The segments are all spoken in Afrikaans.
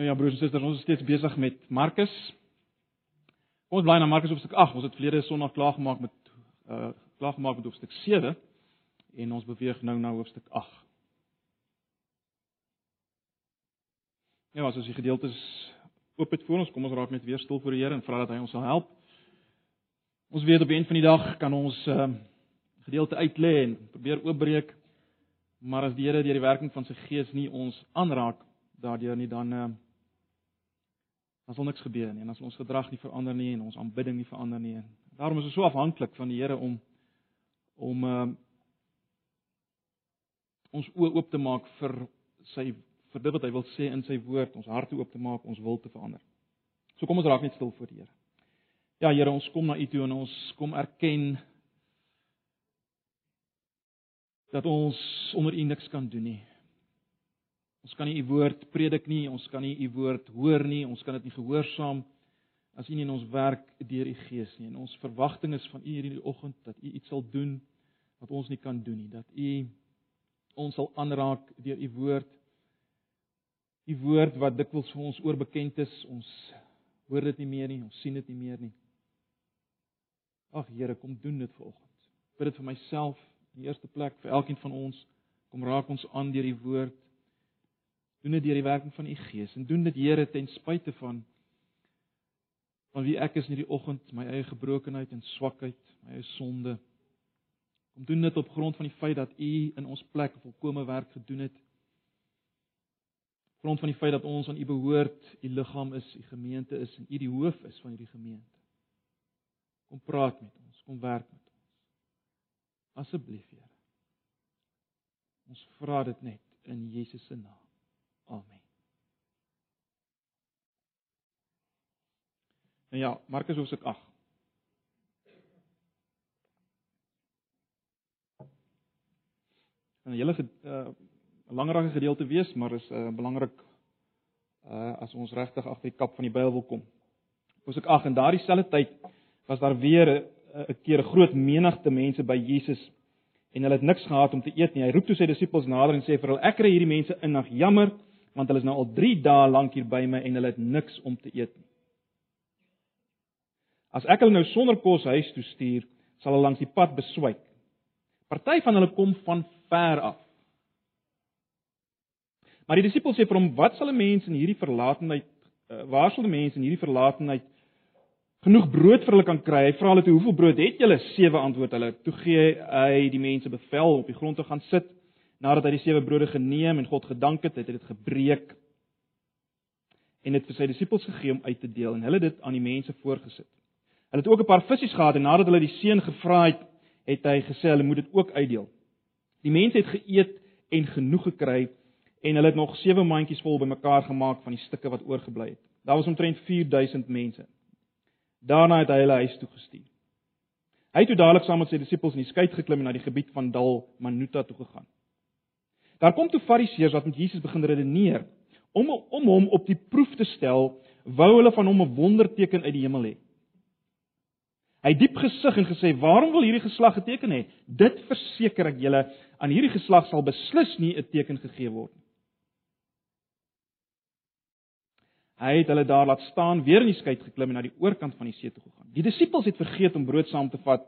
Nou ja, broers en susters, ons is steeds besig met Markus. Ons bly na Markus hoofstuk 8. Ons het verlede Sondag klaar gemaak met uh klaar gemaak met hoofstuk 7 en ons beweeg nou na hoofstuk 8. Ja, as ons die gedeeltes oop het voor ons, kom ons raak net weer stil voor die Here en vra dat hy ons sal help. Ons weet op 'n van die dag kan ons uh gedeelte uitlê en probeer oopbreek. Maar as die Here deur die werking van sy Gees nie ons aanraak daardeur nie dan uh dan sal niks gebeur nie en as ons gedrag nie verander nie en ons aanbidding nie verander nie. Daarom is ons so afhanklik van die Here om om uh ons oë oop te maak vir sy vir dit wat hy wil sê in sy woord, ons harte oop te maak, ons wil te verander. So kom ons raak net stil voor die Here. Ja Here, ons kom na U toe en ons kom erken dat ons onder U niks kan doen nie. Ons kan nie u woord predik nie, ons kan nie u woord hoor nie, ons kan dit nie gehoorsaam as u nie in ons werk deur u gees nie. En ons verwagting is van u hierdie oggend dat u iets sal doen wat ons nie kan doen nie, dat u ons sal aanraak deur u woord. U woord wat dikwels vir ons oorbekend is, ons hoor dit nie meer nie, ons sien dit nie meer nie. Ag Here, kom doen dit vanoggend. Bid dit vir myself in die eerste plek, vir elkeen van ons. Kom raak ons aan deur die woord. Doen dit deur die werking van u Gees en doen dit Here ten spyte van van wie ek is in hierdie oggend, my eie gebrokenheid en swakheid, my eie sonde. Kom doen dit op grond van die feit dat u in ons plek volkomme werk gedoen het. Op grond van die feit dat ons aan u behoort, u liggaam is, u gemeente is en u die hoof is van hierdie gemeente. Kom praat met ons, kom werk met ons. Asseblief, Here. Ons vra dit net in Jesus se naam. Amen. Nou ja, Markus hoofstuk 8. En 'n hele 'n uh, belangrike gedeelte wees, maar is uh, belangrik uh as ons regtig agter die kap van die Bybel wil kom. Hoofstuk 8 en daardie selfde tyd was daar weer 'n 'n keer 'n groot menigte mense by Jesus en hulle het niks gehad om te eet nie. Hy roep toe sy disippels nader en sê vir hulle: "Ek kry hierdie mense in nag jammer." Want hulle is nou al 3 dae lank hier by my en hulle het niks om te eet nie. As ek hulle nou sonder kos huis toe stuur, sal hulle langs die pad beswyk. Party van hulle kom van ver af. Maar die disippels sê vir hom: "Wat sal 'n mens in hierdie verlatenheid uh, waar sal 'n mens in hierdie verlatenheid genoeg brood vir hulle kan kry?" Hy vra hulle "Hoeveel brood het julle?" Sewe antwoord hulle. Toe gee hy die mense bevel op die grond te gaan sit nadat hy die sewe brode geneem en God gedank het, het hy dit gebreek en dit vir sy disippels gegee om uit te deel en hulle dit aan die mense voorgesit. Hulle het ook 'n paar visse gehad en nadat hulle die seën gevra het, het hy gesê hulle moet dit ook uitdeel. Die mense het geëet en genoeg gekry en hulle het nog sewe mandjies vol bymekaar gemaak van die stukke wat oorgebly het. Daar was omtrent 4000 mense. Daarna het hy hulle huis toe gestuur. Hy het toe dadelik saam met sy disippels in die skei geklim en na die gebied van Dal Manuta toe gegaan. Daar kom toe Fariseërs wat met Jesus begin redeneer om om hom op die proef te stel, wou hulle van hom 'n wonderteken uit die hemel hê. Hy diep gesig en gesê: "Waarom wil hierdie geslag 'n teken hê? Dit verseker ek julle, aan hierdie geslag sal beslis nie 'n teken gegee word nie." Hy het hulle daar laat staan, weer in die skei geklim en na die oorkant van die see toe gegaan. Die disippels het vergeet om brood saam te vat.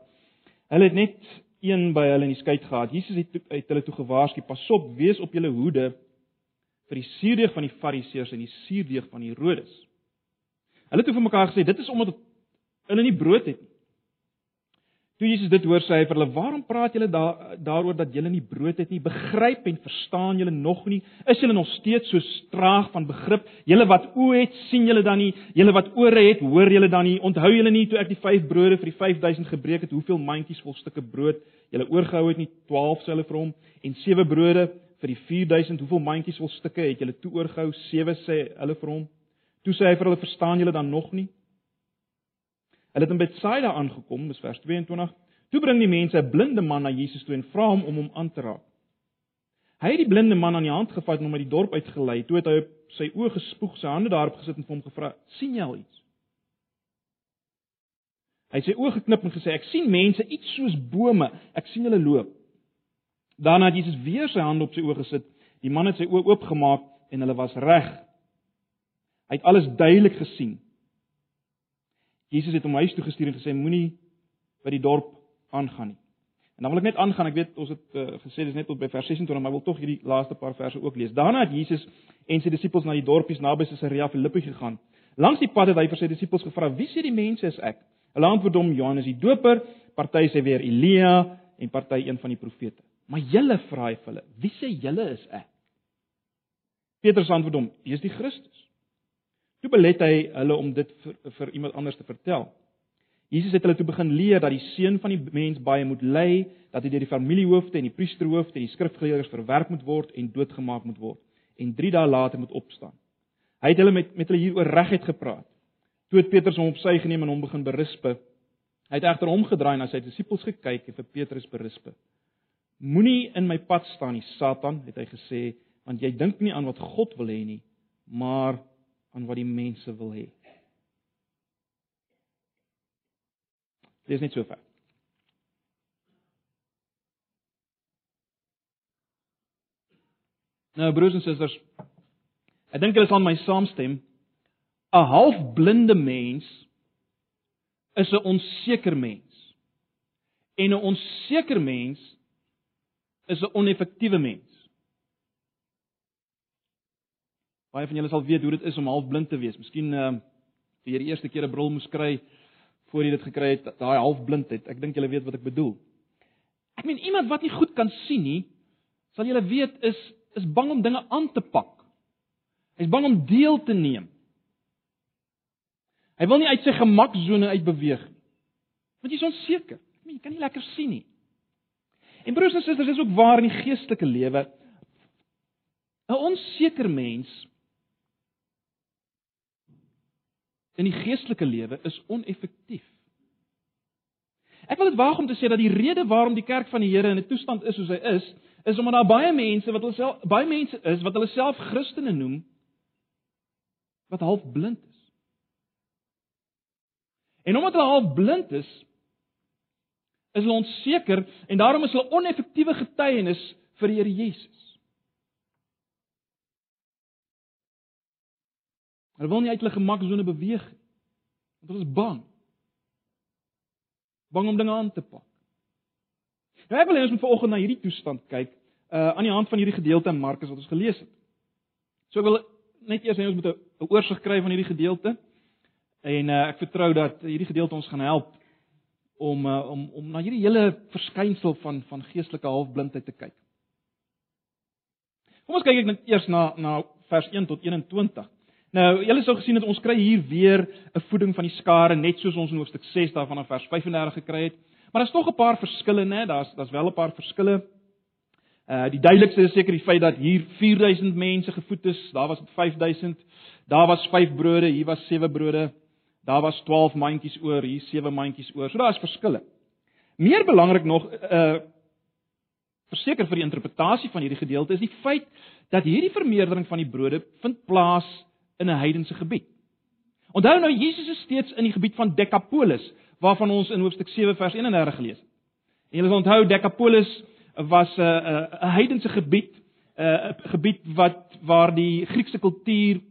Hulle het net een by hulle in die skei gehad. Jesus het uit hulle toe gewaarsku: "Pasop, wees op julle hoede vir die suurdeeg van die Fariseërs en die suurdeeg van Herodes." Hulle het vir mekaar gesê: "Dit is omdat hulle nie brood het nie." Toe Jesus dit hoor, sê hy vir hulle: "Waarom praat julle daar daaroor dat julle nie brood het nie? Begryp en verstaan julle nog nie? Is julle nog steeds so traag van begrip? Julle wat oë het, sien julle dan nie? Julle wat ore het, hoor julle dan nie? Onthou julle nie toe ek die 5 brode vir die 5000 gebreek het, hoeveel mandjies vol stukke brood julle oorgehou het nie? 12 sê hulle vir hom en 7 brode vir die 4000, hoeveel mandjies vol stukke het julle toe oorgehou? 7 sê hulle vir hom. Toe sê hy vir hulle: "Verstaan julle dan nog nie?" Hulle het in Betsaida aangekom, dis vers 22. Toe bring die mense 'n blinde man na Jesus toe en vra hom om hom aan te raak. Hy het die blinde man aan die hand gevat en hom uit die dorp uitgelei. Toe het hy op sy oë gespoeg, sy hande daarop gesit en vir hom gevra: "Sien jy al iets?" Hy het sy oë geknip en gesê: "Ek sien mense iets soos bome. Ek sien hulle loop." Daarna het Jesus weer sy hande op sy oë gesit. Die man het sy oë oopgemaak en hulle was reg. Hy het alles duidelik gesien. Jesus het hom huis toe gestuur en gesê moenie by die dorp aangaan nie. En dan wil ek net aangaan, ek weet ons het uh, gesê dis net tot by vers 26, maar ek wil tog hierdie laaste paar verse ook lees. Daarna het Jesus en sy disippels na die dorpies naby Caesarea Philippi gegaan. Langs die pad het hy vir sy disippels gevra: "Wie sê die mense is ek?" Hulle antwoord hom: "Johannes die Doper, party sê weer Elia en party een van die profete." Maar julle vra hy vir hulle: "Wie sê julle is ek?" Petrus antwoord hom: "Jy is die Christus." Toe belet hy hulle om dit vir, vir iemand anders te vertel. Jesus het hulle toe begin leer dat die seun van die mens baie moet ly, dat hy deur die familiehoofde en die priesterhoofde en die skrifgeleerdes verwerp moet word en doodgemaak moet word en 3 dae later moet opstaan. Hy het hulle met met hulle hieroor reguit gepraat. Toe het Petrus hom op sy geneem en hom begin berisp. Hy het egter omgedraai na sy disippels gekyk en vir Petrus berisp. Moenie in my pad staan nie, Satan, het hy gesê, want jy dink nie aan wat God wil hê nie, maar aan wat die mense wil hê. Dis net so ver. Nou broers en susters, ek dink julle sal my saamstem. 'n Halfblinde mens is 'n onseker mens. En 'n onseker mens is 'n oneffektiewe mens. Baie van julle sal weet hoe dit is om halfblind te wees. Miskien ehm uh, vir die eerste keer 'n bril moes kry voor jy dit gekry het, daai halfblindheid. Ek dink julle weet wat ek bedoel. Ek meen iemand wat nie goed kan sien nie, sal julle weet is is bang om dinge aan te pak. Hy's bang om deel te neem. Hy wil nie uit sy gemaksone uitbeweeg nie. Want jy's onseker. Ek meen jy kan nie lekker sien nie. En broers en susters, dis ook waar in die geestelike lewe. 'n Onseker mens in die geestelike lewe is oneffektief. Ek wil dit waag om te sê dat die rede waarom die kerk van die Here in 'n toestand is soos hy is, is omdat daar baie mense wat hulle self baie mense is wat hulle self Christene noem wat half blind is. En omdat hulle half blind is, is hulle onseker en daarom is hulle oneffektiewe getuienis vir die Here Jesus. Hulle wil nie uit hulle gemaksone beweeg nie. Want hulle is bang. Bang om dinge aan te pak. Nou ek wil hê ons moet vanoggend na hierdie toestand kyk, uh aan die hand van hierdie gedeelte in Markus wat ons gelees het. So ek wil net eers hê ons moet 'n oorsig kry van hierdie gedeelte. En uh ek vertrou dat hierdie gedeelte ons gaan help om uh, om om na hierdie hele verskynsel van van geestelike halfblindheid te kyk. Kom ons kyk net eers na na vers 1 tot 21. Nou, julle sou gesien het ons kry hier weer 'n voeding van die skare net soos ons in hoofstuk 6 daarvan in vers 35 gekry het. Maar daar's tog 'n paar verskille, né? Daar's daar's wel 'n paar verskille. Uh die duidelikste is seker die feit dat hier 4000 mense gevoed is, daar was 5000. Daar was 5 brode, hier was 7 brode. Daar was 12 mandjies oor, hier 7 mandjies oor. So daar's verskille. Meer belangrik nog uh verseker vir die interpretasie van hierdie gedeelte is die feit dat hierdie vermeerdering van die brode vind plaas in 'n heidense gebied. Onthou nou Jesus is steeds in die gebied van Decapolis waarvan ons in hoofstuk 7 vers 31 gelees het. En julle onthou Decapolis was 'n 'n 'n heidense gebied, 'n gebied wat waar die Griekse kultuur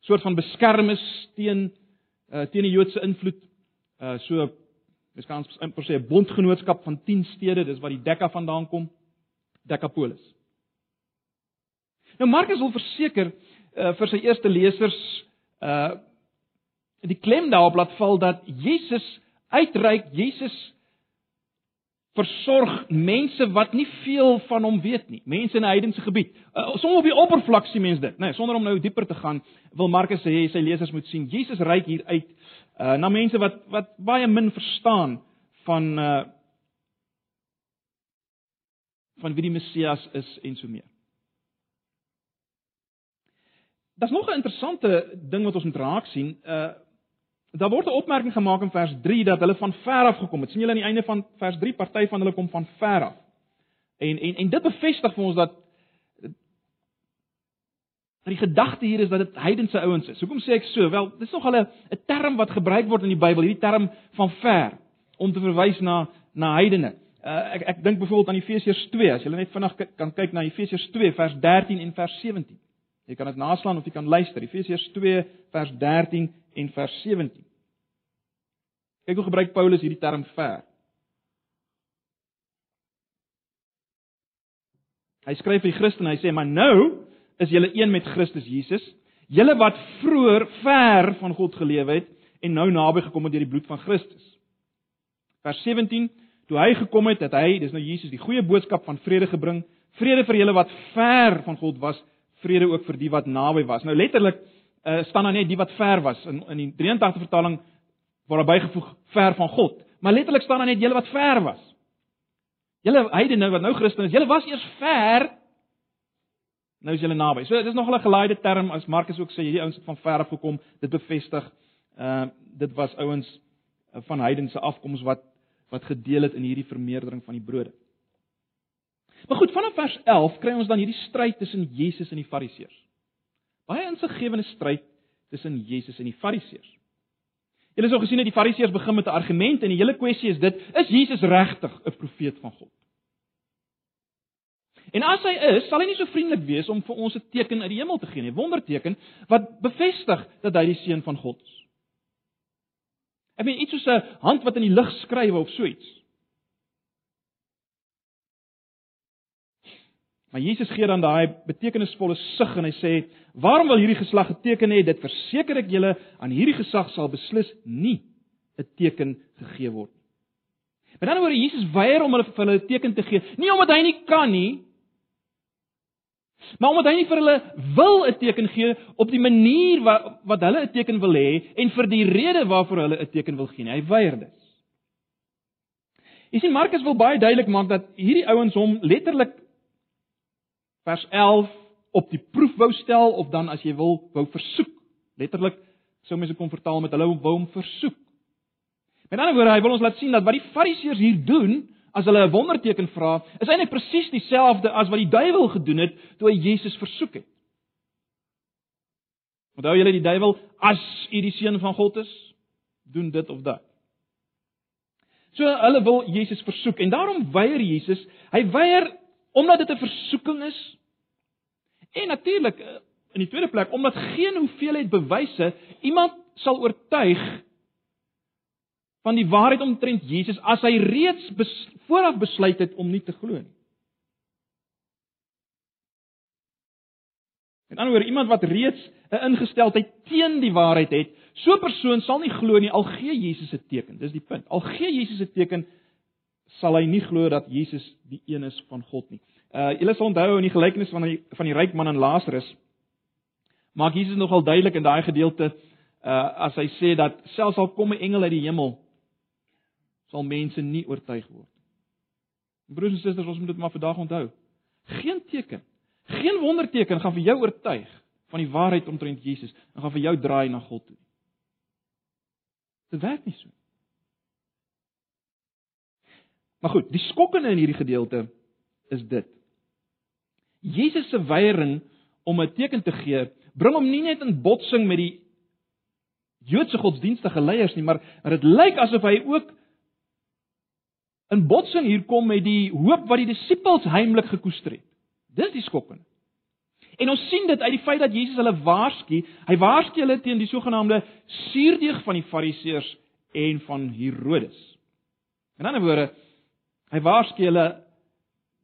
soort van beskerm is teen uh, teen die Joodse invloed. Uh so mens kan amper sê 'n bondgenootskap van 10 stede, dis waar die Deca vandaan kom. Decapolis. Nou Markus wil verseker uh, vir sy eerste lesers uh die klem daarop laat val dat Jesus uitreik, Jesus versorg mense wat nie veel van hom weet nie, mense in 'n heidense gebied. Uh, Sommige op die oppervlak sien mense dit, nê, nee, sonder om nou dieper te gaan, wil Markus sê sy lesers moet sien Jesus reik hier uit uh na mense wat wat baie min verstaan van uh van wie die Messias is en so meer. Daar's nog 'n interessante ding wat ons moet raak sien. Uh daar word 'n opmerking gemaak in vers 3 dat hulle van ver af gekom het. sien julle aan die einde van vers 3 party van hulle kom van ver af. En en en dit bevestig vir ons dat dat die gedagte hier is dat dit heidense ouens is. Hoekom sê ek so? Wel, dis nog 'n 'n term wat gebruik word in die Bybel, hierdie term van ver om te verwys na na heidene. Uh, ek ek dink byvoorbeeld aan Efesiërs 2, as jy net vinnig kan kyk na Efesiërs 2 vers 13 en vers 17. Jy kan dit naslaan of jy kan luister. Efesiërs 2 vers 13 en vers 17. Kyk hoe gebruik Paulus hierdie term ver. Hy skryf vir die Christene, hy sê maar nou is julle een met Christus Jesus. Julle wat vroeër ver van God geleef het en nou naby gekom het deur die bloed van Christus. Vers 17: Toe hy gekom het, het hy, dis nou Jesus, die goeie boodskap van vrede gebring, vrede vir julle wat ver van God was, vrede ook vir die wat naby was. Nou letterlik uh, staan daar net die wat ver was in in die 83 vertaling word daar bygevoeg ver van God. Maar letterlik staan daar net julle wat ver was. Julle heidene wat nou Christen is, julle was eers ver Nou is julle naby. So dis nog 'n gelaaide term as Markus ook sê hierdie ouens het van ver af gekom. Dit bevestig uh dit was ouens uh, van heidense afkoms wat wat gedeel het in hierdie vermeerdering van die brode. Maar goed, vanaf vers 11 kry ons dan hierdie stryd tussen Jesus en die Fariseërs. Baie insiggewende stryd tussen Jesus en die Fariseërs. Julle sou gesien het die Fariseërs begin met 'n argument en die hele kwessie is dit: is Jesus regtig 'n profeet van God? En as hy is, sal hy nie so vriendelik wees om vir ons 'n teken uit die hemel te gee nie, 'n wonderteken wat bevestig dat hy die seun van God is. Ek meen iets soos 'n hand wat in die lug skryf of so iets. Maar Jesus gee dan daai betekenisvolle sug en hy sê: "Waarom wil hierdie geslag geteken hê? Dit verseker ek julle, aan hierdie gesag sal beslis nie 'n teken gegee word nie." Met ander woorde, Jesus weier om hulle vir hulle 'n teken te gee, nie omdat hy nie kan nie, Maar omdat hy nie vir hulle wil 'n teken gee op die manier wat wat hulle 'n teken wil hê en vir die rede waarvoor hulle 'n teken wil gee nie, hy weier dit. Jy sien Markus wil baie duidelik maak dat hierdie ouens hom letterlik vers 11 op die proef wou stel of dan as jy wil wou versoek. Letterlik sou mense kon vertaal met hulle wou hom versoek. Met ander woorde, hy wil ons laat sien dat wat die Fariseërs hier doen, as hulle 'n wonderteken vra, is eintlik presies dieselfde as wat die duiwel gedoen het toe hy Jesus versoek het. Onthou julle die duiwel as u die seun van God is, doen dit of dat. So hulle wil Jesus versoek en daarom weier Jesus. Hy weier omdat dit 'n versoeking is. En natuurlik eh, in die tweede plek omdat geen hoeveelheid bewyse iemand sal oortuig van die waarheid omtrent Jesus as hy reeds bes, vooraf besluit het om nie te glo nie. En anders iemand wat reeds 'n ingesteldheid teen die waarheid het, so 'n persoon sal nie glo nie al gee Jesus 'n teken. Dis die punt. Al gee Jesus 'n teken, sal hy nie glo dat Jesus die een is van God nie. Uh julle sal onthou in die gelykenis van die van die ryk man en Lazarus maak Jesus nogal duidelik in daai gedeelte uh as hy sê dat selfs al kom 'n engel uit die hemel sal mense nie oortuig word. Broers en susters, ons moet dit maar vandag onthou. Geen teken, geen wonderteken gaan vir jou oortuig van die waarheid omtrent Jesus en gaan vir jou draai na God toe. Dit werk nie so. Maar goed, die skokkende in hierdie gedeelte is dit. Jesus se weiering om 'n teken te gee, bring hom nie net in botsing met die Joodse godsdienstige leiers nie, maar dit lyk asof hy ook in botsing hier kom met die hoop wat die disippels heimlik gekoester het. Dis die skokkende. En ons sien dit uit die feit dat Jesus hulle waarsku. Hy waarsku hulle teen die sogenaamde suurdeeg van die Fariseërs en van Herodes. In ander woorde, hy waarsku hulle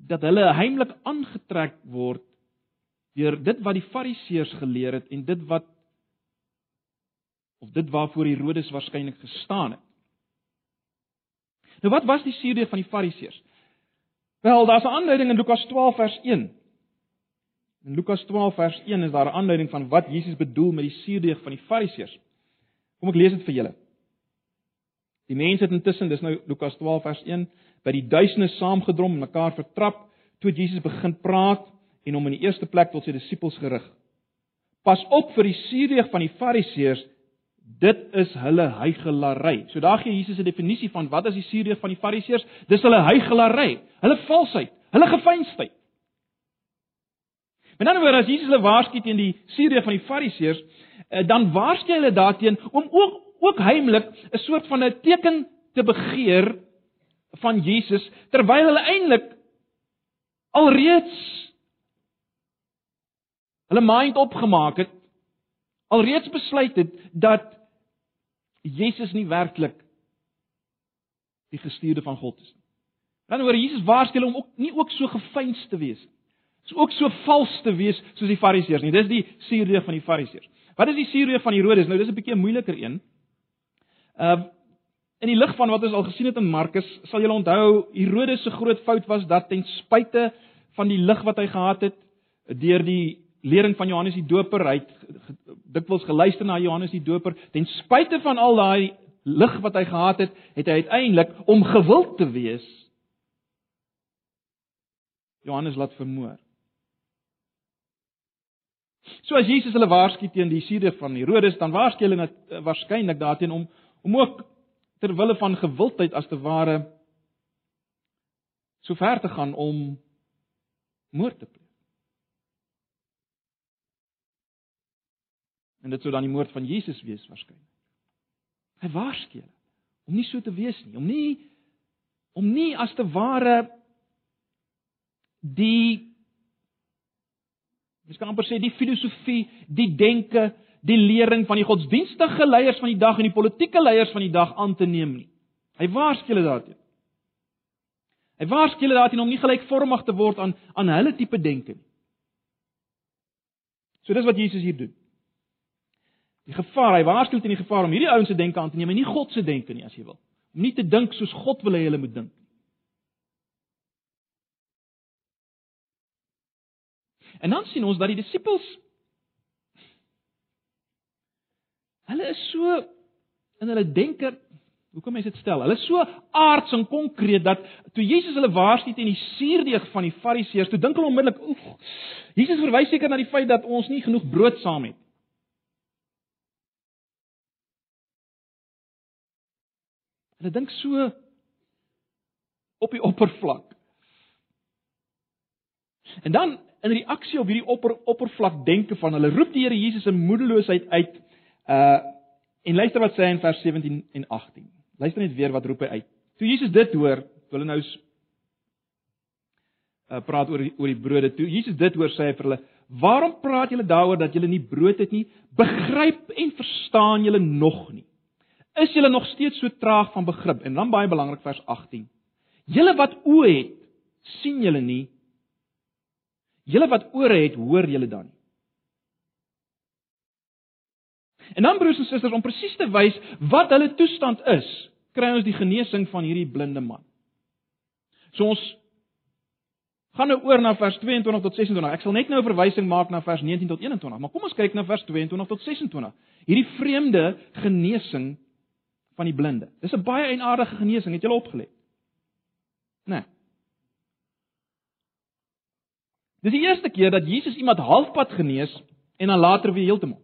dat hulle heimlik aangetrek word deur dit wat die Fariseërs geleer het en dit wat of dit waarvoor Herodes waarskynlik gestaan het. Nou wat was die suurdeeg van die Fariseërs? Wel, daar's 'n aanduiding in Lukas 12 vers 1. In Lukas 12 vers 1 is daar 'n aanduiding van wat Jesus bedoel met die suurdeeg van die Fariseërs. Kom ek lees dit vir julle. Die mense het intussen, dis nou Lukas 12 vers 1, by die duisende saamgedrom en mekaar vertrap toe Jesus begin praat en hom in die eerste plek tot sy disippels gerig. Pas op vir die suurdeeg van die Fariseërs Dit is hulle heigelary. So daar gee Jesus 'n definisie van wat is die suurdeeg van die Fariseërs? Dis hulle heigelary, hulle valsheid, hulle gefeinsheid. Met ander woorde, as Jesus hulle waarsku teen die suurdeeg van die Fariseërs, eh, dan waarsku hulle daarteen om ook ook heimlik 'n soort van 'n teken te begeer van Jesus terwyl hulle eintlik alreeds hulle mind opgemaak het, alreeds besluit het dat Jesus nie werklik die gestuurde van God is nie. Dan oor Jesus waarsku hulle om ook nie ook so gefeins te wees nie. Is ook so vals te wees soos die Fariseërs nie. Dis die suurdeeg van die Fariseërs. Wat is die suurdeeg van Herodes? Nou dis 'n bietjie 'n moeiliker een. Uh in die lig van wat ons al gesien het in Markus, sal julle onthou Herodes se groot fout was dat ten spyte van die lig wat hy gehad het deur die lering van Johannes die Doper, hy het dikwels geluister na Johannes die Doper, ten spyte van al daai lig wat hy gehad het, het hy uiteindelik om gewild te wees Johannes laat vermoor. So as Jesus hulle waarsku teen die siede van Herodes, dan waarsku hulle waarskynlik daarteen om om ook ter wille van gewildheid as te ware so ver te gaan om moord te pleeg. En dit sou dan die moord van Jesus wees waarskynlik. Hy waarsku hulle om nie so te wees nie, om nie om nie as te ware die Mens kan amper sê die filosofie, die denke, die lering van die godsdienstige leiers van die dag en die politieke leiers van die dag aan te neem nie. Hy waarsku hulle daarteen. Hy waarsku hulle daarteen om nie gelykvormig te word aan aan hulle tipe denke nie. So dis wat Jesus hier doen. Die gevaar, hy waarsku teen die gevaar om hierdie ouens se denke aan te neem en nie God se denke nie as jy wil. Om nie te dink soos God wil hê hulle moet dink. En dan sien ons dat die disippels hulle is so in hulle denke Hoekom mense dit stel? Hulle is so aards en konkreet dat toe Jesus hulle waarsku teen die suurdeeg van die Fariseërs, toe dink hulle onmiddellik, "Oef, Jesus verwys seker na die feit dat ons nie genoeg brood saam het." Hulle dink so op die oppervlak. En dan in reaksie op hierdie opper, oppervlak denke van hulle roep die Here Jesus in moedeloosheid uit uh en luister wat sê hy in vers 17 en 18. Luister net weer wat roep hy uit. Toe Jesus dit hoor, toe hulle nou uh praat oor die, oor die brode. Toe Jesus dit hoor, sê hy vir hulle: "Waarom praat julle daaroor dat julle nie brood het nie? Begryp en verstaan julle nog nie? Is julle nog steeds so traag van begrip?" En dan baie belangrik vers 18. "Julle wat oë het, sien julle nie Julle wat ore het, hoor julle dan. En dan broers en susters, om presies te wys wat hulle toestand is, kry ons die genesing van hierdie blinde man. So ons gaan nou oor na vers 22 tot 26. Ek sal net nou 'n verwysing maak na vers 19 tot 21, maar kom ons kyk na vers 22 tot 26. Hierdie vreemde genesing van die blinde. Dis 'n baie eienaardige genesing, het julle opgelet? Né? Nee. Dis die eerste keer dat Jesus iemand halfpad genees en dan later weer heeltemal.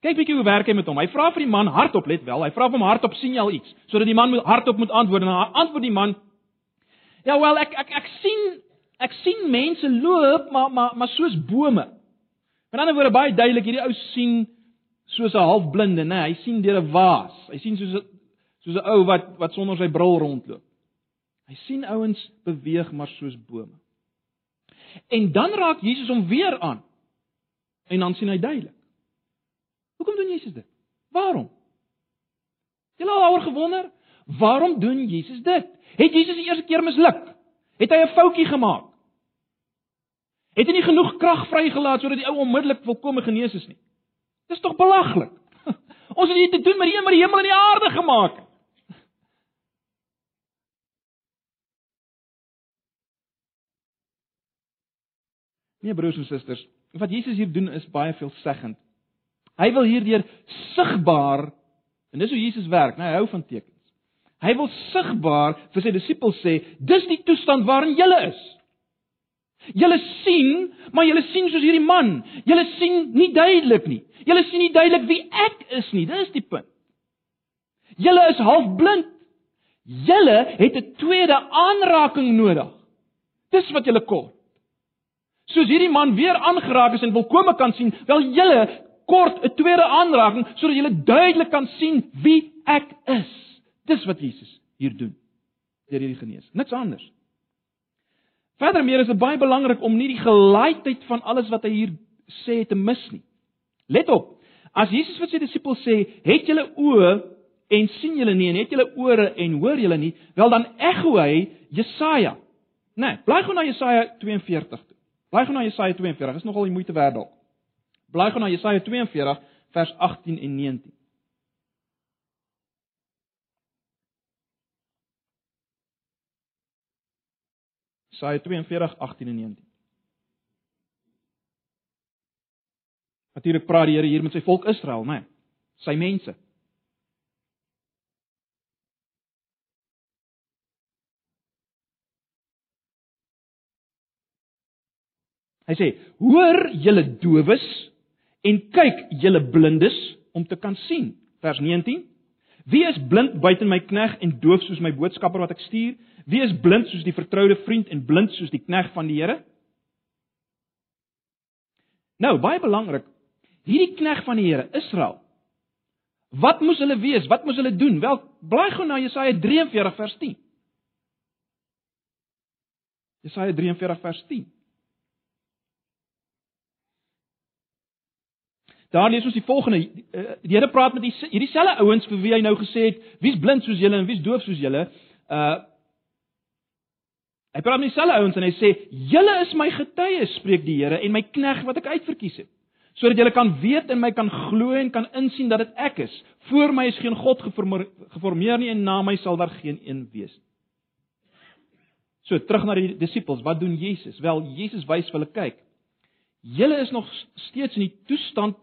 Kyk bietjie hoe werk hy met hom. Hy vra vir die man hardop, let wel, hy vra hom hardop sien jy al iets, sodat die man moet hardop moet antwoord en dan antwoord die man: Ja, wel, ek ek ek sien ek sien mense loop, maar maar maar soos bome. Met ander woorde baie duidelik, hierdie ou sien soos 'n halfblinde, nê? Nee, hy sien deur 'n waas. Hy sien soos 'n soos 'n ou wat wat sonder sy bril rondloop. Hy sien ouens beweeg maar soos bome. En dan raak Jesus hom weer aan. En dan sien hy duidelik. Hoekom doen Jesus dit? Waarom? Het al oor gewonder, waarom doen Jesus dit? Het Jesus die eerste keer misluk? Het hy 'n foutjie gemaak? Het hy nie genoeg krag vrygelaat sodat die ou onmiddellik volkome genees is nie? Dis tog belaglik. Ons het hier te doen met die een wat die hemel en die aarde gemaak het. Nee broers en susters, wat Jesus hier doen is baie veelzeggend. Hy wil hierdeur sigbaar en dis hoe Jesus werk, nee, hy hou van tekens. Hy wil sigbaar vir sy disippels sê, dis die toestand waarin julle is. Julle sien, maar julle sien soos hierdie man. Julle sien nie duidelik nie. Julle sien nie duidelik wie ek is nie. Dis die punt. Julle is halfblind. Julle het 'n tweede aanraking nodig. Dis wat julle kort soos hierdie man weer aangeraak is en volkome kan sien, wel julle kort 'n tweede aanraking sodat julle duidelik kan sien wie ek is. Dis wat Jesus hier doen deur hierdie genees. Niks anders. Verder meer is dit baie belangrik om nie die gelaaidheid van alles wat hy hier sê te mis nie. Let op. As Jesus vir sy disippels sê, "Het julle oë en sien julle nie en het julle ore en hoor julle nie?" Wel dan ekho hy Jesaja. Nee, bly gou na Jesaja 42 toe. Bly gou na Jesaja 42. Is nogal die moeite werd dalk. Bly gou na Jesaja 42 vers 18 en 19. Jesaja 42 18 en 19. Natuurlik praat die Here hier met sy volk Israel, né? Nee, sy mense. Hy sê: "Hoor julle dowes en kyk julle blindes om te kan sien." Vers 19. Wie is blind buite my knegg en doof soos my boodskapper wat ek stuur? Wie is blind soos die vertroude vriend en blind soos die knegg van die Here? Nou, baie belangrik, hierdie knegg van die Here, Israel. Wat moes hulle wees? Wat moes hulle doen? Wel, blaai gou na Jesaja 43 vers 10. Jesaja 43 vers 10. Daar lees ons die volgende: eh, Die Here praat met hierdie selfe ouens vir wie hy nou gesê het, wie's blind soos julle en wie's doof soos julle? Uh Hy praat met dieselfde ouens en hy sê: "Julle is my getuies," spreek die Here, "en my knegg wat ek uitverkies het, sodat julle kan weet en my kan glo en kan insien dat dit ek is. Voor my is geen god geformeer nie en na my sal daar geen een wees nie." So terug na die disippels, wat doen Jesus? Wel, Jesus wys vir hulle kyk. Julle is nog steeds in die toestand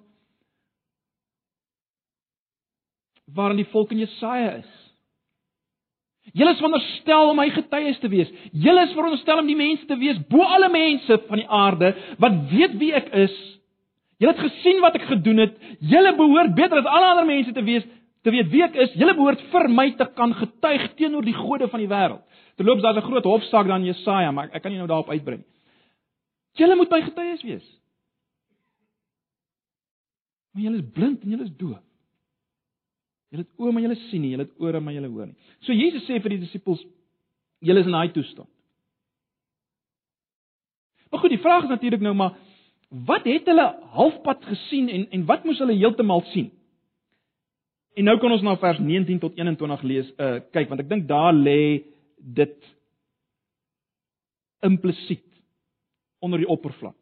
waarin die volk in Jesaja is. Julle is veronderstel om my getuies te wees. Julle is veronderstel om die mense te wees bo alle mense van die aarde wat weet wie ek is. Julle het gesien wat ek gedoen het. Julle behoort beter as alle ander mense te wees te weet wie ek is. Julle behoort vir my te kan getuig teenoor die gode van die wêreld. Terloops daar's 'n groot hofsaak dan Jesaja, maar ek kan nie nou daarop uitbrei nie. Julle moet my getuies wees. Maar julle is blind en julle is doof. Julle het oë maar julle sien nie, julle het ore maar julle hoor nie. So Jesus sê vir die disippels, julle is in daai toestand. Maar goed, die vraag is natuurlik nou maar wat het hulle halfpad gesien en en wat moes hulle heeltemal sien? En nou kan ons na vers 19 tot 21 lees, uh kyk want ek dink daar lê dit implisiet onder die oppervlak.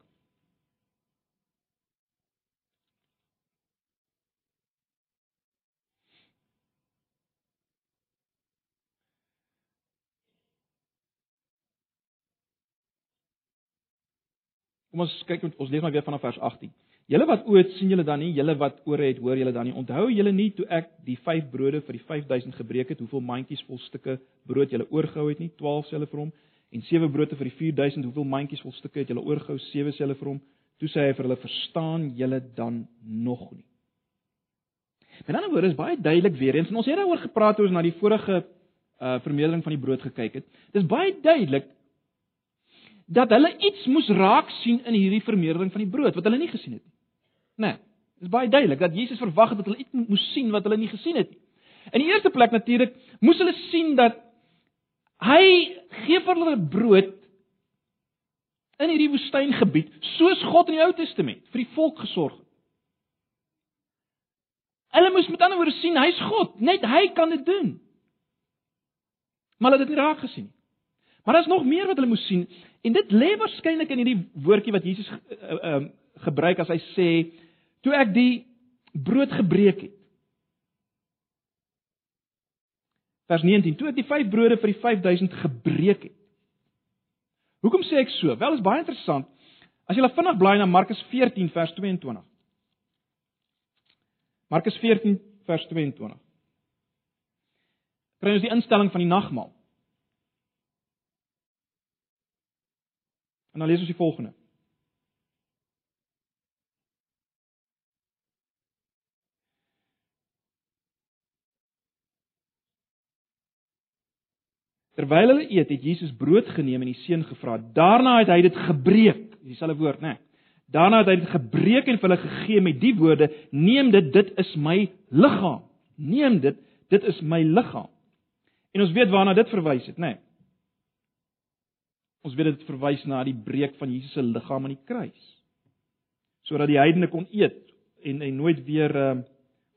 Kom ons kyk ons lees maar weer vanaf vers 18. Julle wat oë het, sien julle dan nie? Julle wat ore het, hoor julle dan nie? Onthou julle nie toe ek die 5 brode vir die 5000 gebreek het, hoeveel mandjies vol stukke brood julle oorgehou het nie? 12 selle vir hom en 7 brode vir die 4000, hoeveel mandjies vol stukke het julle oorgehou? 7 selle vir hom. Toe sê hy vir hulle: "Verstaan julle dan nog nie?" Met ander woorde is baie duidelik weer eens en ons het daaroor gepraat toe ons na die vorige uh vermeerdering van die brood gekyk het. Dis baie duidelik dat hulle iets moes raak sien in hierdie vermeerdering van die brood wat hulle nie gesien het nie. Nee, dis baie duidelik dat Jesus verwag het dat hulle iets moes sien wat hulle nie gesien het nie. In die eerste plek natuurlik moes hulle sien dat hy gee vir hulle brood in hierdie woestyngebied soos God in die Ou Testament vir die volk gesorg het. Hulle moes met ander woorde sien hy's God, net hy kan dit doen. Maar hulle het dit nie raak gesien nie. Maar daar's nog meer wat hulle moes sien en dit lê waarskynlik in hierdie woordjie wat Jesus ehm uh, uh, gebruik as hy sê toe ek die brood gebreek het. Vers 19: Toe ek die 5 brode vir die 5000 gebreek het. Hoekom sê ek so? Wel is baie interessant. As jy vinnig blaai na Markus 14 vers 22. Markus 14 vers 22. Kry ons die instelling van die nagmaal. En dan lees ons die volgende. Terwyl hulle eet, het Jesus brood geneem en die seun gevra. Daarna het hy dit gebreek, dieselfde woord, né? Nee. Daarna het hy dit gebreek en vir hulle gegee met die woorde: "Neem dit, dit is my liggaam. Neem dit, dit is my liggaam." En ons weet waarna dit verwys het, né? Nee. Ons weet dit verwys na die breek van Jesus se liggaam aan die kruis. Sodat die heidene kon eet en en nooit weer uh,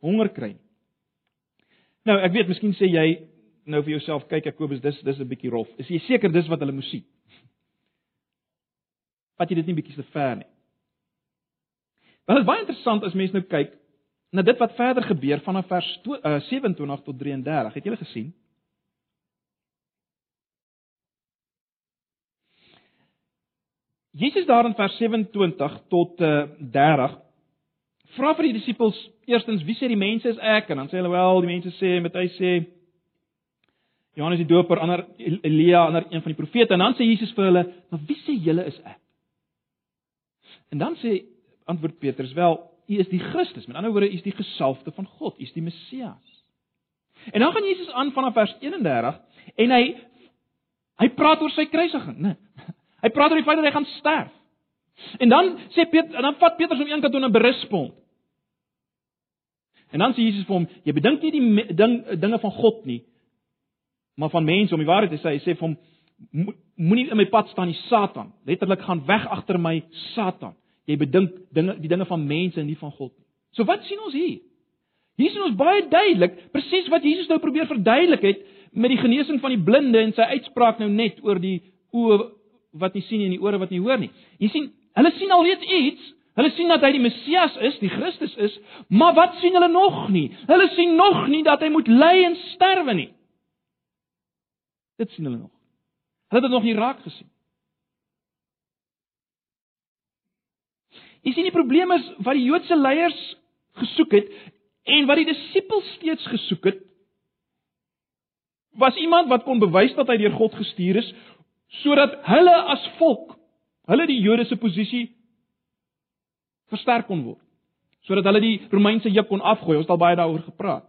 honger kry nie. Nou, ek weet miskien sê jy nou vir jouself, kyk Jakobus, dis dis 'n bietjie rof. Is jy seker dis wat hulle moes sien? Vat jy dit nie bietjie te ver nie? Want dit is baie interessant as mens nou kyk na dit wat verder gebeur vanaf vers 27 uh, tot 33. Het julle gesien? Jesus daar in vers 27 tot uh, 30 vra vir die disippels eerstens wie sê die mense is ek en dan sê hulle wel die mense sê met hy sê Johannes die Doper, ander Elia, ander een van die profete en dan sê Jesus vir hulle, "Maar wie sê julle is ek?" En dan sê antwoord Petrus, "Wel, u is die Christus, met ander woorde, u is die gesalfde van God, u is die Messias." En dan gaan Jesus aan vanaf vers 31 en hy hy praat oor sy kruisiging, né? Hy praat oor die feit dat hy gaan sterf. En dan sê Petrus, en dan vat Petrus hom een kant toe na 'n berispond. En dan sê Jesus vir hom, jy bedink nie die ding dinge van God nie, maar van mense om die waarheid te sê. Hy sê vir hom, moenie in my pad staan die Satan. Letterlik gaan weg agter my Satan. Jy bedink dinge die dinge van mense en nie van God nie. So wat sien ons hier? Hier sien ons baie duidelik presies wat Jesus nou probeer verduidelik het met die genesing van die blinde en sy uitspraak nou net oor die oë wat nie sien en die ore wat nie hoor nie. Jy sien, hulle sien alreeds iets. Hulle sien dat hy die Messias is, die Christus is, maar wat sien hulle nog nie? Hulle sien nog nie dat hy moet ly en sterwe nie. Dit sien hulle nog. Hulle het dit nog nie raak gesien. Jy sien die probleem is wat die Joodse leiers gesoek het en wat die disippels steeds gesoek het was iemand wat kon bewys dat hy deur God gestuur is sodat hulle as volk, hulle die Jode se posisie versterk kon word. Sodat hulle die Romeinse juk kon afgooi. Ons het al baie daaroor gepraat.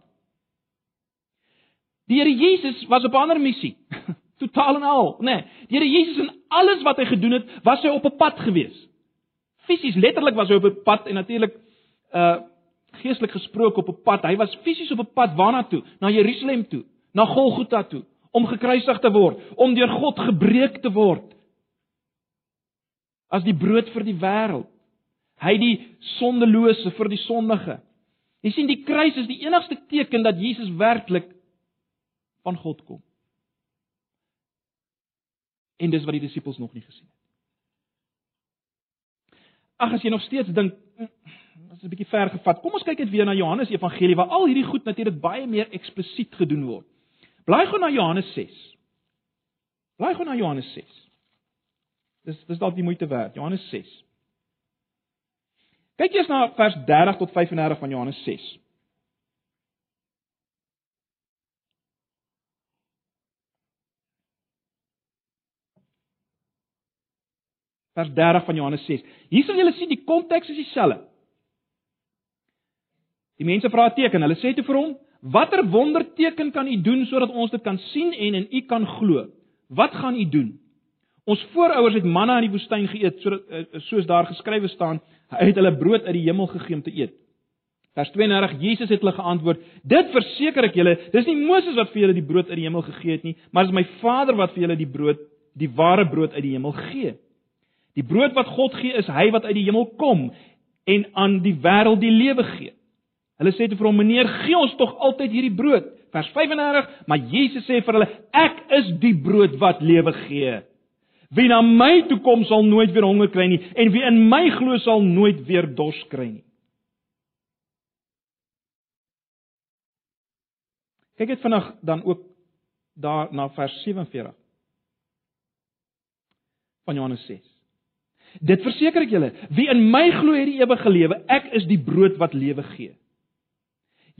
Die Here Jesus was op 'n ander missie. Totaal en al, nê. Nee, die Here Jesus en alles wat hy gedoen het, was hy op 'n pad gewees. Fisies, letterlik was hy op 'n pad en natuurlik uh geestelik gesproke op 'n pad. Hy was fisies op 'n pad waarna toe? Na Jerusalem toe, na Golgotha toe om gekruisig te word, om deur God gebreek te word as die brood vir die wêreld. Hy die sondelose vir die sondige. Jy sien die kruis is die enigste teken dat Jesus werklik van God kom. En dis wat die disippels nog nie gesien het. Ag as jy nog steeds dink mm, dit is 'n bietjie ver gevat. Kom ons kyk net weer na Johannes Evangelie waar al hierdie goed natuurlik baie meer eksplisiet gedoen word. Blaai gou na Johannes 6. Blaai gou na Johannes 6. Dis dis dalk die moeite werd. Johannes 6. Kyk eers na vers 30 tot 35 van Johannes 6. Vers 30 van Johannes 6. Hier sal julle sien die konteks is dieselfde. Die mense vra 'n teken. Hulle sê toe vir hom: Watter wonderteken kan u doen sodat ons dit kan sien en in u kan glo? Wat gaan u doen? Ons voorouers het manna in die woestyn geëet sodat eh, soos daar geskrywe staan, hy het hulle brood uit die hemel gegee om te eet. Vers 32 Jesus het hulle geantwoord: Dit verseker ek julle, dis nie Moses wat vir julle die brood uit die hemel gegee het nie, maar dis my Vader wat vir julle die brood, die ware brood uit die hemel gee. Die brood wat God gee is hy wat uit die hemel kom en aan die wêreld die lewe gee. Hulle sê te vir hom: "Meneer, gee ons tog altyd hierdie brood." Vers 35, maar Jesus sê vir hulle: "Ek is die brood wat lewe gee. Wie na my toe kom sal nooit weer honger kry nie, en wie in my glo sal nooit weer dors kry nie." Kyk net vinnig dan ook daar na vers 47 van Johannes 6. Dit verseker ek julle, wie in my glo het die ewige lewe. Ek is die brood wat lewe gee.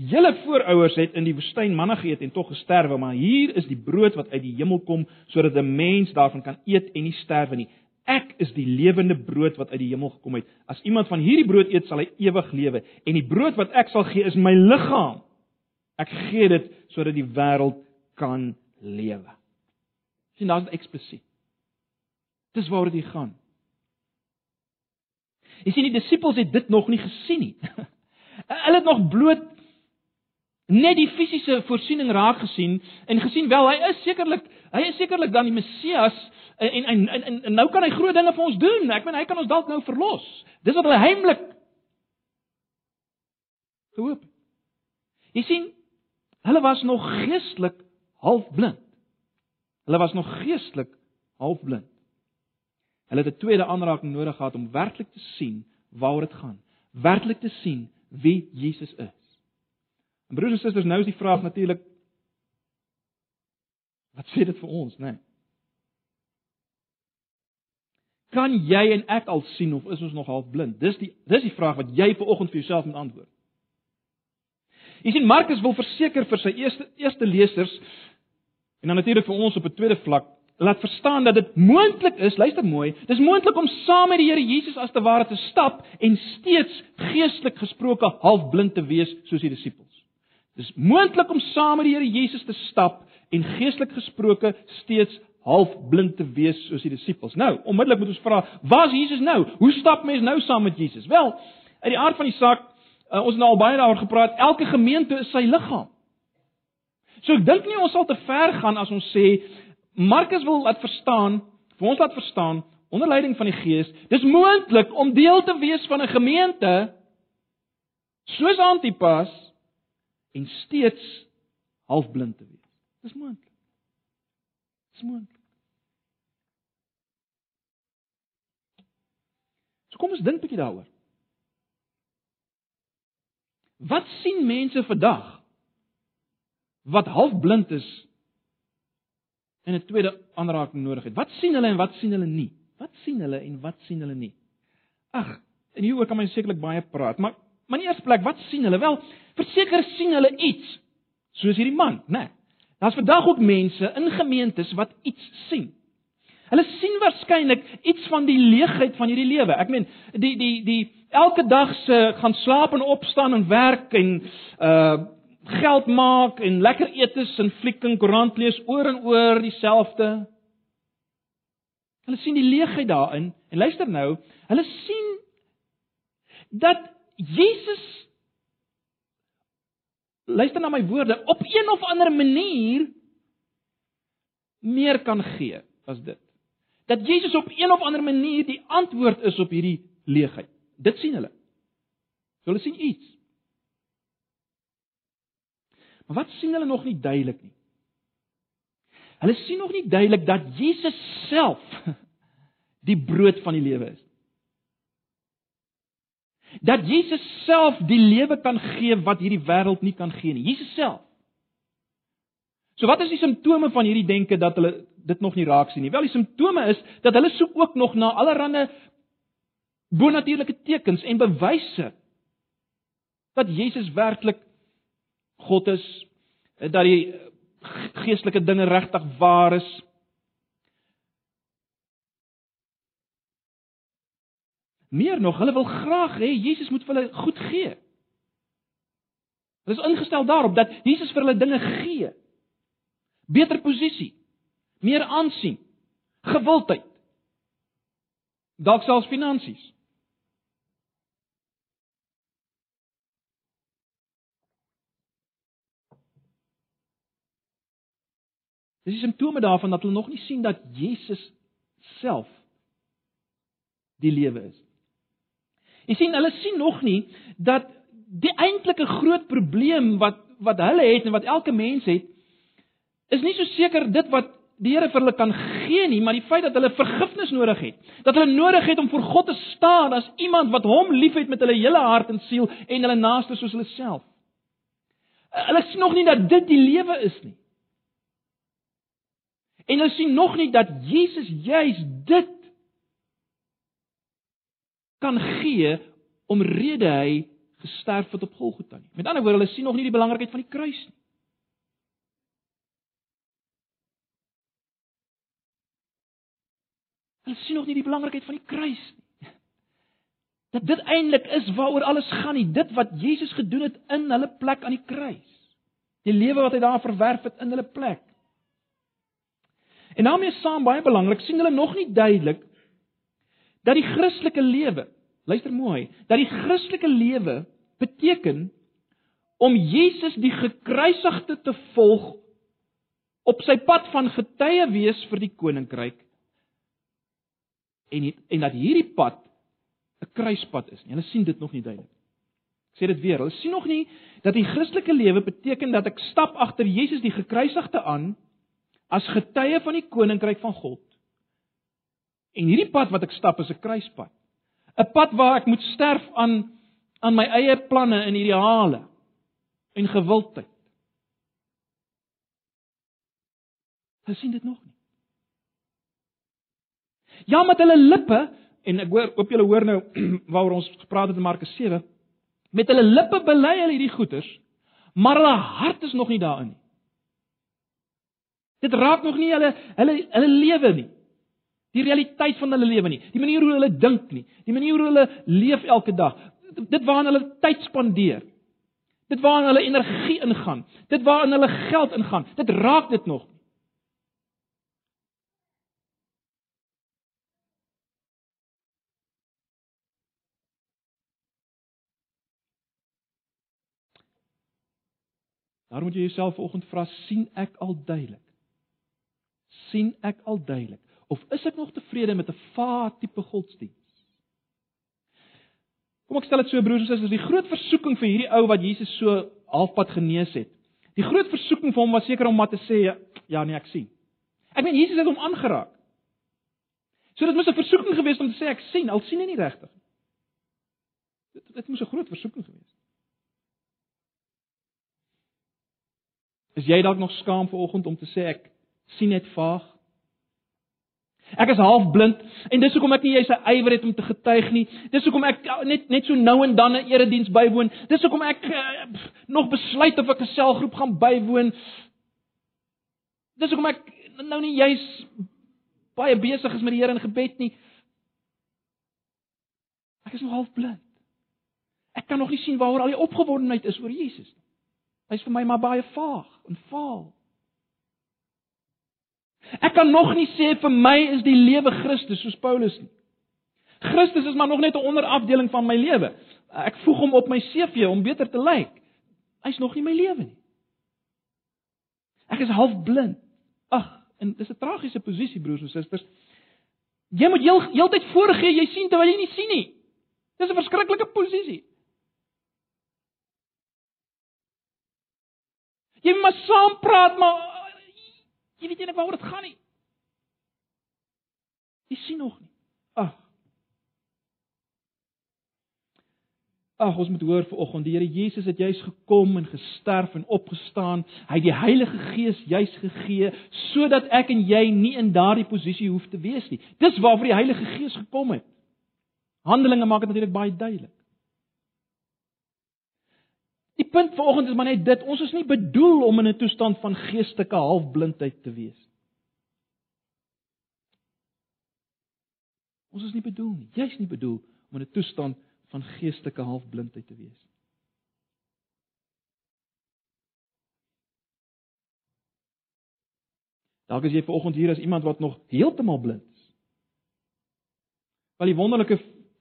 Julle voorouers het in die woestyn manna geëet en tog gesterwe, maar hier is die brood wat uit die hemel kom sodat 'n mens daarvan kan eet en nie sterwe nie. Ek is die lewende brood wat uit die hemel gekom het. As iemand van hierdie brood eet, sal hy ewig lewe, en die brood wat ek sal gee is my liggaam. Ek gee dit sodat die wêreld kan lewe. Sien, daar's dit eksplisiet. Dis waaroor dit gaan. Jy sien die disippels het dit nog nie gesien nie. Hulle het nog bloot net die fisiese voorsiening raak gesien en gesien wel hy is sekerlik hy is sekerlik dan die Messias En en en, en nou kan hy groot dinge vir ons doen. Ek meen hy kan ons dalk nou verlos. Dis wat hulle heimlik gehoop. Jy sien, hulle was nog geestelik halfblind. Hulle was nog geestelik halfblind. Hulle het 'n tweede aanraking nodig gehad om werklik te sien waaroor dit gaan. Werklik te sien wie Jesus is. En broers en susters, nou is die vraag natuurlik wat sê dit vir ons, né? Nee? Kan jy en ek al sien of is ons nog half blind? Dis die dis die vraag wat jy ver oggend vir jouself moet antwoord. Jy sien Markus wil verseker vir sy eerste eerste lesers en dan natuurlik vir ons op 'n tweede vlak laat verstaan dat dit moontlik is, luister mooi, dis moontlik om saam met die Here Jesus as te ware te stap en steeds geestelik gesproke halfblind te wees soos die disippels. Dis moontlik om saam met die Here Jesus te stap en geestelik gesproke steeds halfblind te wees soos die disippels. Nou, onmiddellik moet ons vra, waar is Jesus nou? Hoe stap mens nou saam met Jesus? Wel, uit die aard van die saak, uh, ons het nou al baie daaroor gepraat, elke gemeente is sy liggaam. So ek dink nie ons sal te ver gaan as ons sê Markus wil laat verstaan, vir ons laat verstaan onder leiding van die Gees, dis moontlik om deel te wees van 'n gemeente soos Antipas en steeds halfblind te wees. Dis moontlik. Dis moontlik. So kom ons dink 'n bietjie daaroor. Wat sien mense vandag wat halfblind is en 'n tweede aanraking nodig het. Wat sien hulle en wat sien hulle nie? Wat sien hulle en wat sien hulle nie? Ag, en hieroor kan mens sekerlik baie praat, maar maar in die eerste plek, wat sien hulle? Wel, verseker sien hulle iets, soos hierdie man, né? Nee. Daar's vandag ook mense in gemeentes wat iets sien. Hulle sien waarskynlik iets van die leegheid van hierdie lewe. Ek meen, die die die elke dag se gaan slaap en opstaan en werk en uh geld maak en lekker eetes en fliek en koerant lees oor en oor dieselfde. Hulle sien die leegheid daarin en luister nou, hulle sien dat Jesus luister na my woorde op een of ander manier meer kan gee as dit. Dat Jesus op een of ander manier die antwoord is op hierdie leegheid. Dit sien hulle. So hulle sien iets. Maar wat sien hulle nog nie duidelik nie? Hulle sien nog nie duidelik dat Jesus self die brood van die lewe is. Dat Jesus self die lewe kan gee wat hierdie wêreld nie kan gee nie. Jesus self. So wat is die simptome van hierdie denke dat hulle dit nog nie raak sien nie? Wel, die simptome is dat hulle soek ook nog na allerlei bonatuurlike tekens en bewyse dat Jesus werklik God is dat die geestelike dinge regtig waar is. Meer nog, hulle wil graag hê Jesus moet vir hulle goed gee. Hulle is ingestel daarop dat Jesus vir hulle dinge gee. Beter posisie, meer aansien, gewildheid. Dalk selfs finansies. Dis die simptome daarvan dat hulle nog nie sien dat Jesus self die lewe is. Jy sien, hulle sien nog nie dat die eintlike groot probleem wat wat hulle het en wat elke mens het, is nie so seker dit wat die Here vir hulle kan gee nie, maar die feit dat hulle vergifnis nodig het. Dat hulle nodig het om voor God te staan as iemand wat hom liefhet met hulle hele hart en siel en hulle naaste soos hulle self. Hulle sien nog nie dat dit die lewe is nie. En hulle sien nog nie dat Jesus juis dit kan gee omrede hy gesterf het op Golgotha nie. Met ander woorde, hulle sien nog nie die belangrikheid van die kruis nie. Hulle sien nog nie die belangrikheid van die kruis nie. Dat dit eintlik is waaroor alles gaan nie, dit wat Jesus gedoen het in hulle plek aan die kruis. Die lewe wat hy daar verwerf het in hulle plek. En daarmee saam baie belangrik, sien hulle nog nie duidelik dat die Christelike lewe, luister mooi, dat die Christelike lewe beteken om Jesus die gekruisigde te volg op sy pad van getuie wees vir die koninkryk en en dat hierdie pad 'n kruispad is nie. Hulle sien dit nog nie duidelik. Ek sê dit weer, hulle sien nog nie dat die Christelike lewe beteken dat ek stap agter Jesus die gekruisigde aan as getuie van die koninkryk van God. En hierdie pad wat ek stap is 'n kruispad. 'n Pad waar ek moet sterf aan aan my eie planne en ideale en gewildheid. Hulle sien dit nog nie. Ja, met hulle lippe en ek hoor op julle hoor nou waaroor ons gepraat het in Markus 7, met hulle lippe bely hulle hierdie goeters, maar hulle hart is nog nie daarin nie. Dit raak nog nie hulle hulle hulle lewe nie. Die realiteit van hulle lewe nie. Die manier hoe hulle dink nie. Die manier hoe hulle leef elke dag. Dit waaraan hulle tyd spandeer. Dit waaraan hulle energie ingaan. Dit waaraan hulle geld ingaan. Dit raak dit nog. Daar moet jy jouself vanoggend vra, sien ek al duidelik? sien ek al duidelik of is ek nog tevrede met 'n vaar tipe godsdiens? Kom ek stel dit so broers en susters, die groot versoeking vir hierdie ou wat Jesus so halfpad genees het. Die groot versoeking vir hom was seker om maar te sê ja nee, ek sien. Ek meen Jesus het hom aangeraak. So dit moes 'n versoeking gewees om te sê ek sien, al sien hy nie regtig. Dit dit moes 'n groot versoeking gewees het. Is jy dalk nog skaam vanoggend om te sê ek sien net vaag. Ek is half blind en dis hoekom ek nie jy se ywer het om te getuig nie. Dis hoekom ek net net so nou en dan 'n erediens bywoon. Dis hoekom ek uh, nog besluit of ek 'n selgroep gaan bywoon. Dis hoekom ek nou nie juis baie besig is met die Here in gebed nie. Ek is nog half blind. Ek kan nog nie sien waaroor al die opgewondenheid is oor Jesus nie. Hy's vir my maar baie vaag en vaal. Ek kan nog nie sê vir my is die lewe Christus soos Paulus nie. Christus is maar nog net 'n onderafdeling van my lewe. Ek voeg hom op my CV om beter te lyk. Hy's nog nie my lewe nie. Ek is half blind. Ag, en dis 'n tragiese posisie broers en susters. Jy moet heel heeltyd voorgee jy sien terwyl jy nie sien nie. Dis 'n verskriklike posisie. Jy moet maar saam praat, maar Jy weet nie waaroor dit gaan nie. Jy sien nog nie. Ag. Ag, ons moet hoor vanoggend, die Here Jesus het juis gekom en gesterf en opgestaan. Hy het die Heilige Gees juis gegee sodat ek en jy nie in daardie posisie hoef te wees nie. Dis waarvoor die Heilige Gees gekom het. Handelinge maak dit natuurlik baie duidelik. Die punt vanoggend is maar net dit, ons is nie bedoel om in 'n toestand van geestelike halfblindheid te wees. Ons is nie bedoel nie, jy's nie bedoel om in 'n toestand van geestelike halfblindheid te wees. Dalk is jy vanoggend hier as iemand wat nog heeltemal blind is. Wel die wonderlike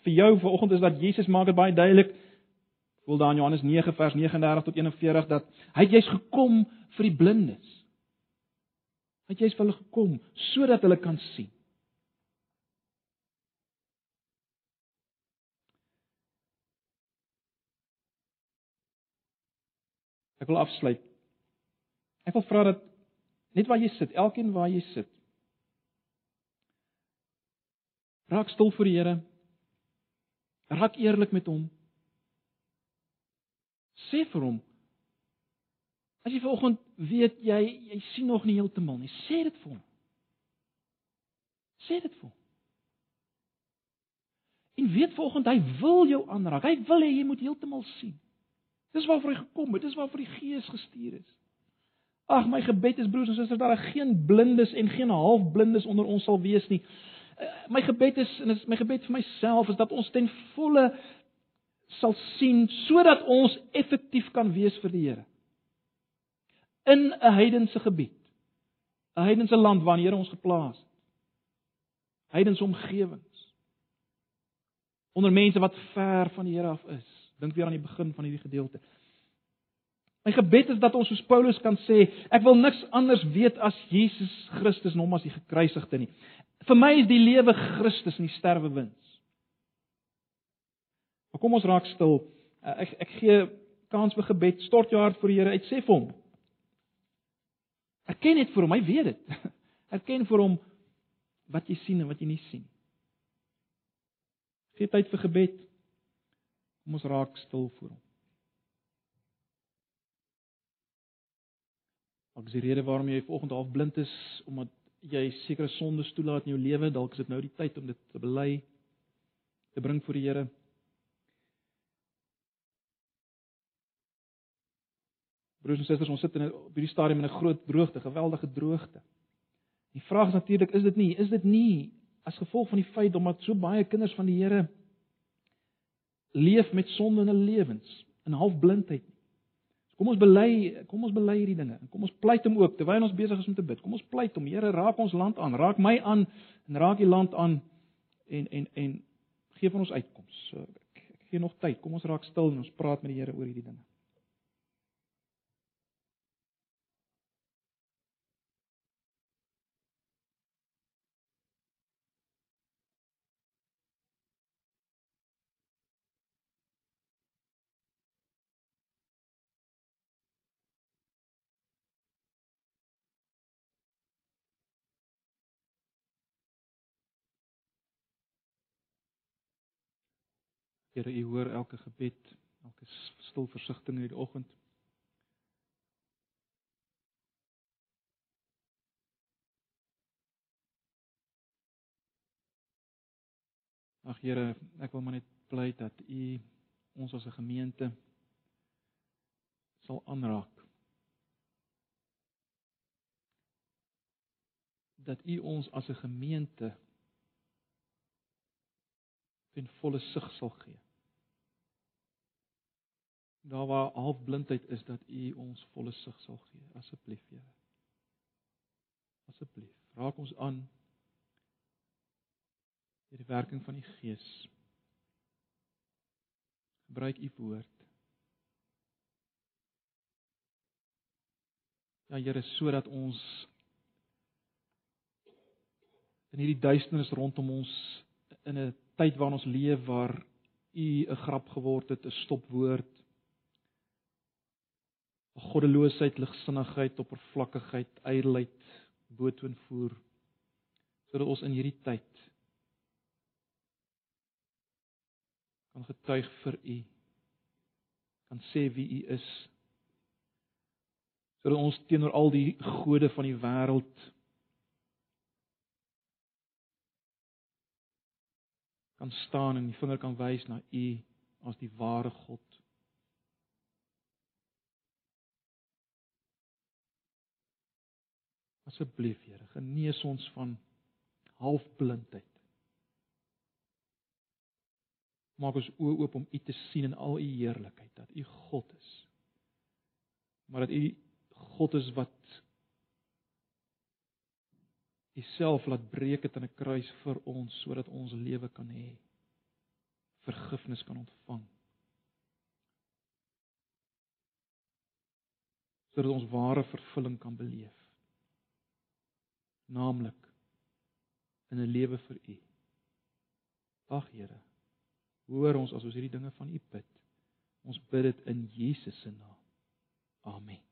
vir jou vanoggend is dat Jesus maak dit baie duidelik voel daar in Johannes 9 vers 39 tot 41 dat hy het jy's gekom vir die blindes. Hy het jy's vir hulle gekom sodat hulle kan sien. Ek wil afsluit. Ek wil vra dat net waar jy sit, elkeen waar jy sit. Raak stil voor die Here. Raak eerlik met hom sê vir hom As jy vanoggend weet jy jy sien nog nie heeltemal nie, sê dit vir hom. Sê dit vir hom. En weet vanoggend hy wil jou aanraak. Hy wil hê jy moet heeltemal sien. Dis waarvoor hy gekom het, dis waarvoor die Gees gestuur is. Ag my gebed is broers en susters dat daar geen blindes en geen halfblindes onder ons sal wees nie. Eh, my gebed is en is my gebed vir myself is dat ons ten volle sal sien sodat ons effektief kan wees vir die Here. In 'n heidense gebied. 'n Heidense land waar die Here ons geplaas het. Heidense omgewings. Onder mense wat ver van die Here af is. Dink weer aan die begin van hierdie gedeelte. My gebed is dat ons soos Paulus kan sê, ek wil niks anders weet as Jesus Christus en hom as die gekruisigde nie. Vir my is die lewe Christus en die sterwe wins. Maar kom ons raak stil. Uh, ek ek gee kans vir gebed. Stort jou hart voor die Here uit. Sê vir hom. Erken net vir hom, hy weet dit. Erken vir hom wat jy sien en wat jy nie sien. Gee tyd vir gebed. Kom ons raak stil voor hom. Dalk is die rede waarom jy vanoggend half blind is omdat jy sekere sondes toelaat in jou lewe, dalk is dit nou die tyd om dit te bely te bring voor die Here. Broers en susters, ons sit in op hierdie stadium in 'n groot droogte, geweldige droogte. Die vraag is natuurlik, is dit nie, is dit nie as gevolg van die feit omdat so baie kinders van die Here leef met sonde in hulle lewens, in halfblindheid. Kom ons bely, kom ons bely hierdie dinge. Kom ons pleit hom ook terwyl ons besig is om te bid. Kom ons pleit hom, Here, raak ons land aan, raak my aan en raak die land aan en en en gee vir ons uitkoms. So ek, ek gee nog tyd. Kom ons raak stil en ons praat met die Here oor hierdie dinge. Here, U hoor elke gebed, elke stil versigtiging in die oggend. Ag Here, ek wil maar net pleit dat U ons as 'n gemeente sal aanraak. Dat U ons as 'n gemeente ten volle sig sal gee. Daar waar halfblindheid is dat U ons volle sig sal gee, asseblief Here. Asseblief, raak ons aan deur die werking van die Gees. Gebruik U woord. Ja Here, sodat ons in hierdie duisternis rondom ons in 'n tyd waarin ons leef waar u 'n grap geword het, 'n stopwoord. Goddeloosheid, ligsinnigheid, oppervlakkigheid, ydelheid boetoon voer sodat ons in hierdie tyd kan getuig vir u kan sê wie u is sodat ons teenoor al die gode van die wêreld kan staan en die vinger kan wys na U as die ware God. Asseblief Here, genees ons van halfblindheid. Maak ons oë oop om U te sien in al U heerlikheid, dat U God is. Maar dat U God is wat Uself laat breek het aan 'n kruis vir ons sodat ons lewe kan hê. Vergifnis kan ontvang. Sodat ons ware vervulling kan beleef. Naamlik in 'n lewe vir U. Ag Here, hoor ons as ons hierdie dinge van U bid. Ons bid dit in Jesus se naam. Amen.